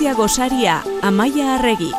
Zientzia gosaria, Amaia Arregi.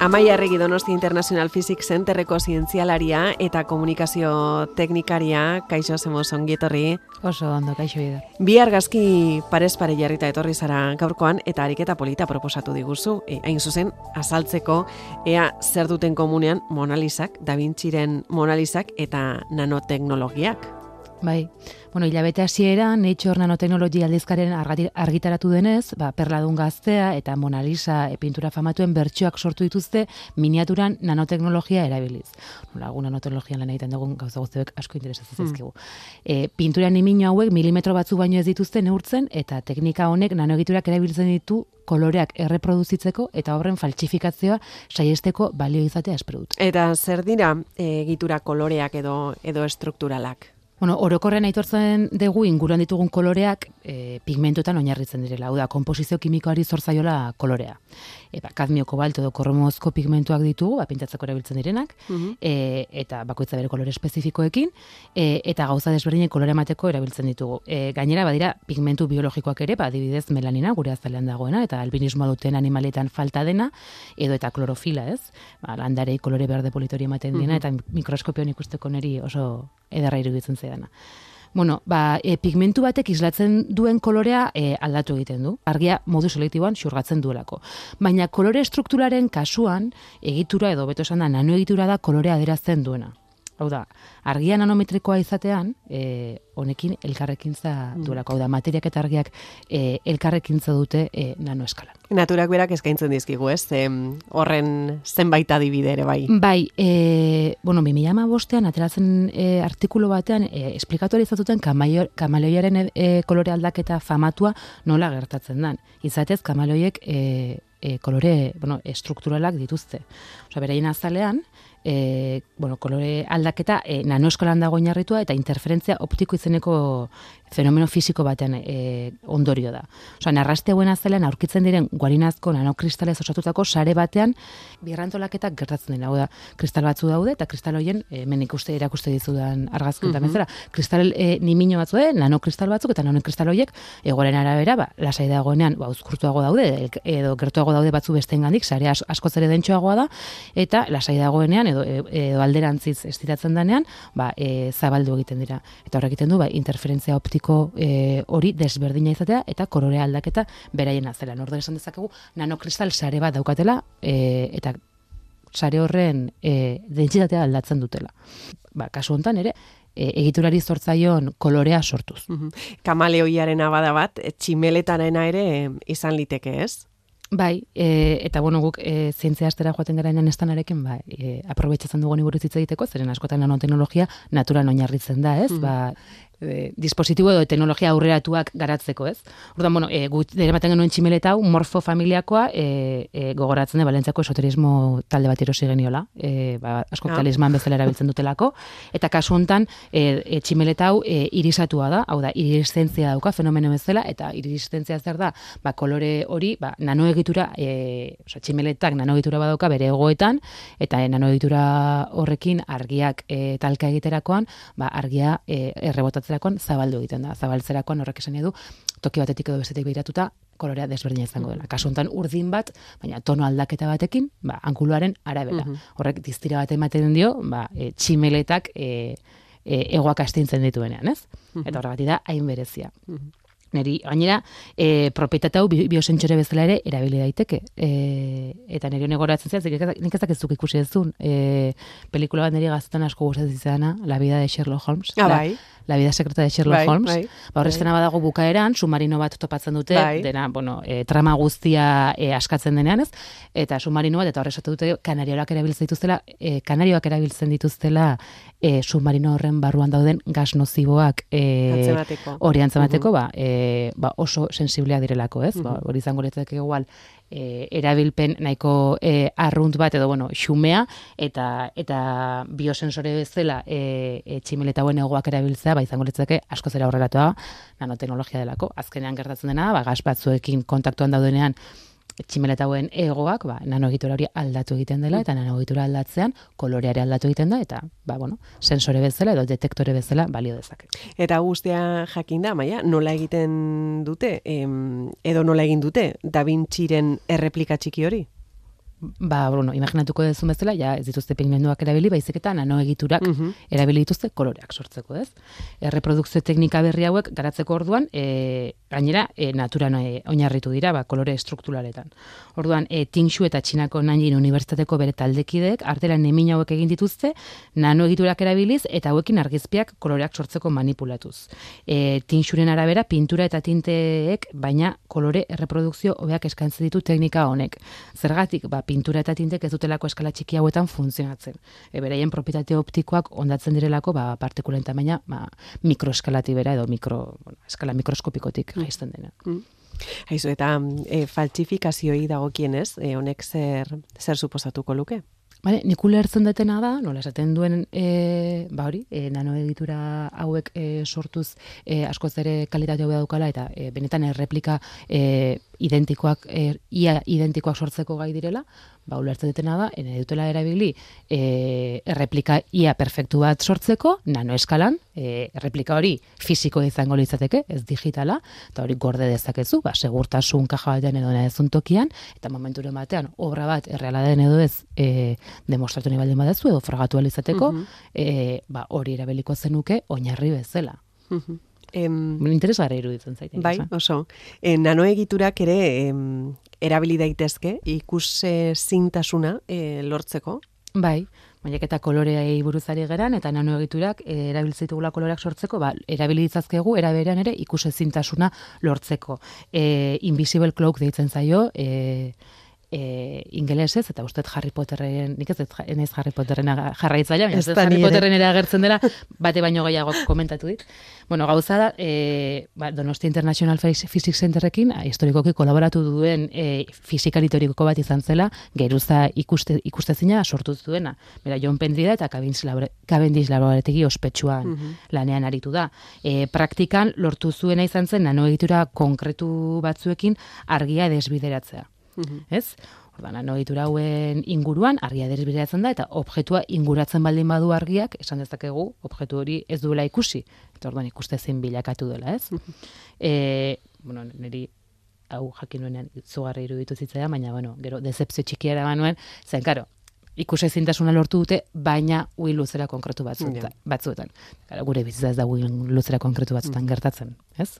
Amaia Arregi Donosti International Physics Centerreko zientzialaria eta komunikazio teknikaria, kaixo zemos ongietorri. Oso ondo, kaixo bide. Bi argazki parez pare jarrita etorri zara gaurkoan eta ariketa polita proposatu diguzu. E, hain zuzen, azaltzeko, ea zer duten komunean Monalisak, Da Vinciren Monalisak eta nanoteknologiak. Bai, bueno, hilabete hasiera Nature Nanoteknologia aldizkaren argitaratu denez, ba, perladun gaztea eta Mona Lisa e, pintura famatuen bertsioak sortu dituzte miniaturan nanoteknologia erabiliz. Nola, gu nanoteknologian lan egiten dugun gauza guztiak asko interesatzen hmm. zaizkigu. Hmm. E, pintura nimino hauek milimetro batzu baino ez dituzte neurtzen eta teknika honek nanoegiturak erabiltzen ditu koloreak erreproduzitzeko eta horren faltsifikazioa saiesteko balio izatea espero dut. Eta zer dira egitura koloreak edo edo estrukturalak? Bueno, orokorren aitortzen dugu inguruan ditugun koloreak e, pigmentuetan oinarritzen direla, hau da, komposizio kimikoari zorzaiola kolorea. E, ba, kadmio, kobalto edo korromozko pigmentuak ditugu, ba, pintatzeko erabiltzen direnak, mhm. e, eta bakoitza bere kolore espezifikoekin, e, eta gauza desberdinek kolore emateko erabiltzen ditugu. E, gainera, badira, pigmentu biologikoak ere, ba, adibidez melanina, gure azalean dagoena, eta albinismoa duten animaletan falta dena, edo eta klorofila, ez? Ba, landarei kolore berde politori ematen dena, mhm. eta mikroskopioan ikusteko neri oso edarra iruditzen zaidana. Bueno, ba, e, pigmentu batek islatzen duen kolorea e, aldatu egiten du. Argia modu selektiboan xurgatzen duelako. Baina kolore strukturaren kasuan, egitura edo beto esan da, nanoegitura da kolorea aderazten duena. Hau da, argia nanometrikoa izatean, e, honekin elkarrekintza mm. duelako. Hau da, materiak eta argiak e, elkarrekintza dute e, nanoeskalan. Naturak berak eskaintzen dizkigu, ez? E, horren zenbait adibide ere bai. Bai, e, bueno, mi ama bostean, ateratzen e, artikulu batean, e, esplikatu izatuten kamaleoiaren e, kolore aldaketa famatua nola gertatzen dan. Izatez, kamaleoiek e, e, kolore, bueno, estrukturalak dituzte. Osa, beraien azalean, e, bueno, kolore aldaketa e, nanoeskolan dago oinarritua eta interferentzia optiko izeneko fenomeno fisiko batean e, ondorio da. Osa, narraste hauen azalean aurkitzen diren guarinazko nanokristalez osatutako sare batean birrantolaketak gertatzen dira. Hau da, kristal batzu daude eta kristal hoien e, hemen ikuste erakuste dizudan argazki mm -hmm. Kristal e, nimino batzu nanokristal batzuk eta nanokristal hoiek egoren arabera, ba, lasai dagoenean, ba, uzkurtuago daude edo gertuago daude batzu bestengandik, sare asko zere dentsoagoa da eta lasai dagoenean edo, edo alderantziz estiratzen denean, ba, e, zabaldu egiten dira. Eta horrek egiten du, ba, interferentzia optiko e, hori desberdina izatea eta kolore aldaketa beraien azela. Norde esan dezakegu nanokristal sare bat daukatela e, eta sare horren e, dentsitatea aldatzen dutela. Ba, kasu hontan ere, e, egiturari zortzaion kolorea sortuz. Kamaleoiaren abada bat, tximeletanena ere izan liteke ez? Bai, e, eta bueno, guk e, zientzia astera joaten gara inan estanarekin, bai, e, aprobetsatzen dugu buruz hitz egiteko, zeren askotan nanoteknologia natural oinarritzen da, ez? Mm. Ba, e, dispositibo edo teknologia aurreratuak garatzeko, ez? Orduan, bueno, e, gut dere baten genuen tximeleta hau, morfo familiakoa, e, e, gogoratzen da Valentziako esoterismo talde bat erosi geniola, e, ba, asko ah. talisman bezala erabiltzen dutelako, eta kasu hontan e, e, tximeleta hau e, irisatua da, hau da, iristentzia dauka, fenomeno bezala, eta iristentzia zer da, ba, kolore hori, ba, nanoegitura, e, oza, tximeletak nanoegitura badauka bere egoetan, eta e, nanoegitura horrekin argiak e, talka egiterakoan, ba, argia e, errebotatzen zabaltzerakoan zabaldu egiten da. Zabaltzerakoan horrek esan du toki batetik edo bestetik behiratuta kolorea desberdina izango dela. Kasu hontan urdin bat, baina tono aldaketa batekin, ba anguluaren arabera. Mhm. Horrek diztira bat ematen dio, ba e, tximeletak e, e, egoak astintzen dituenean, ez? Mhm. Eta horregatik da hain berezia. Mhm. Neri, gainera, e, propietate hau biosentxore bezala ere erabili daiteke. E, eta nire honegoratzen zian, nik ezak ez ikusi ez duen. E, pelikula bat nire gaztetan asko gustatzen izana, La vida de Sherlock Holmes. Ah, bai. La vida secreta de Sherlock bai, Holmes. Bai, ba, Horrez bai. badago bukaeran, submarino bat topatzen dute, bai. dena, bueno, e, trama guztia e, askatzen denean ez, eta submarino bat, eta horrez dute, kanarioak erabiltzen dituztela, e, kanarioak erabiltzen dituztela e, submarino horren barruan dauden gas noziboak e, hori antzemateko, ba, e, ba, oso sensiblea direlako, ez? Ba, hori izango letzak igual, e, erabilpen nahiko e, arrunt bat edo bueno, xumea eta eta biosensore bezala e, e, tximeleta hauen egoak erabiltzea ba izango litzake asko zera aurreratua nanoteknologia delako azkenean gertatzen dena ba gas batzuekin kontaktuan daudenean tximeleta hauen egoak, ba, nanoegitura hori aldatu egiten dela, eta nanoegitura aldatzean koloreare aldatu egiten da, eta, ba, bueno, sensore bezala edo detektore bezala balio dezake. Eta guztia jakin da, maia, nola egiten dute, em, edo nola egin dute, Da Vinciren erreplika txiki hori? Ba, bueno, imaginatuko duzu bezala, ja, ez dituzte pigmentuak erabili, baizik eta nanoegiturak mm erabili dituzte koloreak sortzeko, ez? Erreprodukzio teknika berri hauek garatzeko orduan, e, gainera, e, naturan e, oinarritu dira, ba, kolore strukturaletan. Orduan, e, Tingxu eta Txinako Nanjin Unibertsitateko bere taldekideek, artela nemin hauek egin dituzte, nanoegiturak erabiliz, eta hauekin argizpiak koloreak sortzeko manipulatuz. E, Tingxuren arabera, pintura eta tinteek, baina kolore erreprodukzio hobeak eskaintzen ditu teknika honek. Zergatik, ba, pintura eta tintek ez dutelako eskala txiki hauetan funtzionatzen. E, beraien propietate optikoak ondatzen direlako ba, partikulen tamaina ba, mikroeskalatibera edo mikro, bueno, eskala mikroskopikotik mm. haizten dena. Mm. Haizu, eta e, falsifikazioei dagokienez, e, honek zer, zer suposatuko luke? Bale, nik ulertzen detena da, nola esaten duen, e, ba hori, e, nanoeditura hauek e, sortuz e, askoz ere kalitate hobea dukala, eta e, benetan erreplika e, identikoak, e, ia identikoak sortzeko gai direla, ba, ulertzen dutena da, ene dutela erabili, e, erreplika ia perfektu bat sortzeko, nano eskalan, e, erreplika hori fisiko izango litzateke, ez digitala, eta hori gorde dezakezu, ba, segurtasun kaja batean edo ezun tokian, eta momenturen batean, obra bat erreala den edo ez, e, demostratu nahi baldin badezu, edo fragatu alizateko, mm -hmm. ba, hori erabiliko zenuke, oinarri bezala. Mm Em, interesgarri iruditzen zaite. Bai, oso. E, nanoegiturak ere em, erabili daitezke ikus zintasuna e, lortzeko. Bai, baina eta koloreai buruzari geran, eta nanoegiturak e, erabiltzitugula koloreak sortzeko, ba, erabili ditzazkegu, eraberean ere ikus zintasuna lortzeko. E, invisible cloak deitzen zaio, e, e, ingelesez, eta uste Harry Potterren, nik ez ez Harry Potterren jarraitzaia, ez Harry Potterren ere agertzen dela, bate baino gehiago komentatu dit. Bueno, gauza da, e, ba, Donosti International Physics Centerrekin, historikoki kolaboratu duen e, fizikalitoriko bat izan zela, geruza ikuste, ikustezina sortu zuena. Bera, John Pendrida eta Cavendish laborategi ospetsuan mhm. lanean aritu da. E, praktikan, lortu zuena izan zen, nanoegitura konkretu batzuekin argia desbideratzea. -hmm. ez? Ordan, anoitura hauen inguruan argia desbideratzen da eta objektua inguratzen baldin badu argiak, esan dezakegu objektu hori ez duela ikusi. Eta orduan ikuste zein bilakatu dela, ez? e, bueno, niri hau jakin nuenean zugarri iruditu zitzea, baina, bueno, gero, decepzio txikiara banuen, zen, karo, ikuse zintasuna lortu dute, baina ui luzera konkretu batzuetan. batzuetan. Gara, gure bizitza ez da ui luzera konkretu batzuetan mm. gertatzen, ez?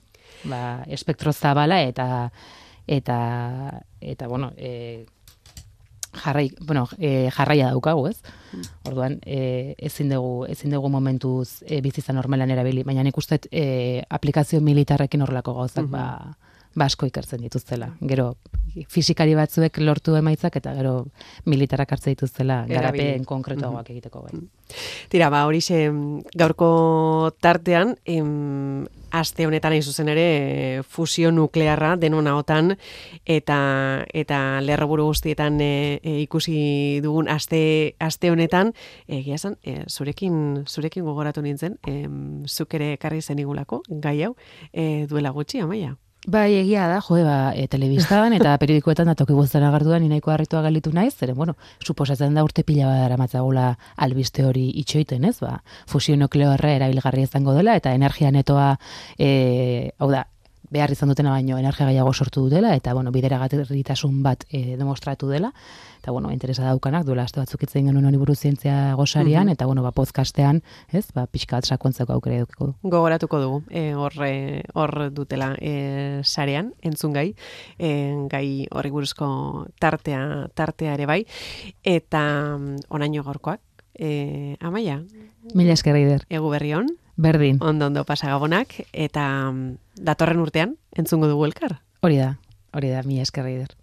Ba, espektro zabala eta eta eta bueno, e, jarrai, bueno, e, jarraia daukagu, ez? Mm. Orduan, e, ezin dugu ezin dugu momentuz e, bizitza normalan erabili, baina nik uste e, aplikazio militarrekin horrelako gauzak mm -hmm. ba basko ikertzen dituztela. Gero fisikari batzuek lortu emaitzak eta gero militarak hartze dituztela garapen konkretuagoak mm egiteko bai. Tira, ba, hori gaurko tartean, em, aste honetan hain zuzen ere fusio nuklearra denona otan eta eta lerroburu guztietan e, e, ikusi dugun aste aste honetan egia esan e, zurekin zurekin gogoratu nintzen e, zuk ere ekarri zenigulako gai hau e, duela gutxi amaia Bai, egia da, jo, ba, e, telebiztan eta periodikoetan da toki guztan agartu da, ninaiko harritua galitu naiz, zeren, bueno, suposatzen da urte pila bat matzagula albiste hori itxoiten, ez, ba, fusio nukleoarra erabilgarri izango dela, eta energia netoa, e, hau da, behar izan dutena baino energia gehiago sortu dutela, eta, bueno, bidera bat e, demostratu dela, eta bueno, interesa daukanak, duela aste batzuk itzen genuen hori buruz zientzia gozarian, mhm. eta bueno, ba, podcastean, ez, ba, pixka bat sakontzeko aukere edukiko du. Gogoratuko dugu, e, hor, hor dutela e, sarean, entzun gai, e, gai horri buruzko tartea, tartea ere bai, eta mm, onaino gorkoak, e, amaia? Mila eskerri der. Egu berri hon? Berdin. Ondo, ondo pasagabonak, eta mm, datorren urtean, entzungo dugu elkar? Hori da, hori da, mila eskerri der.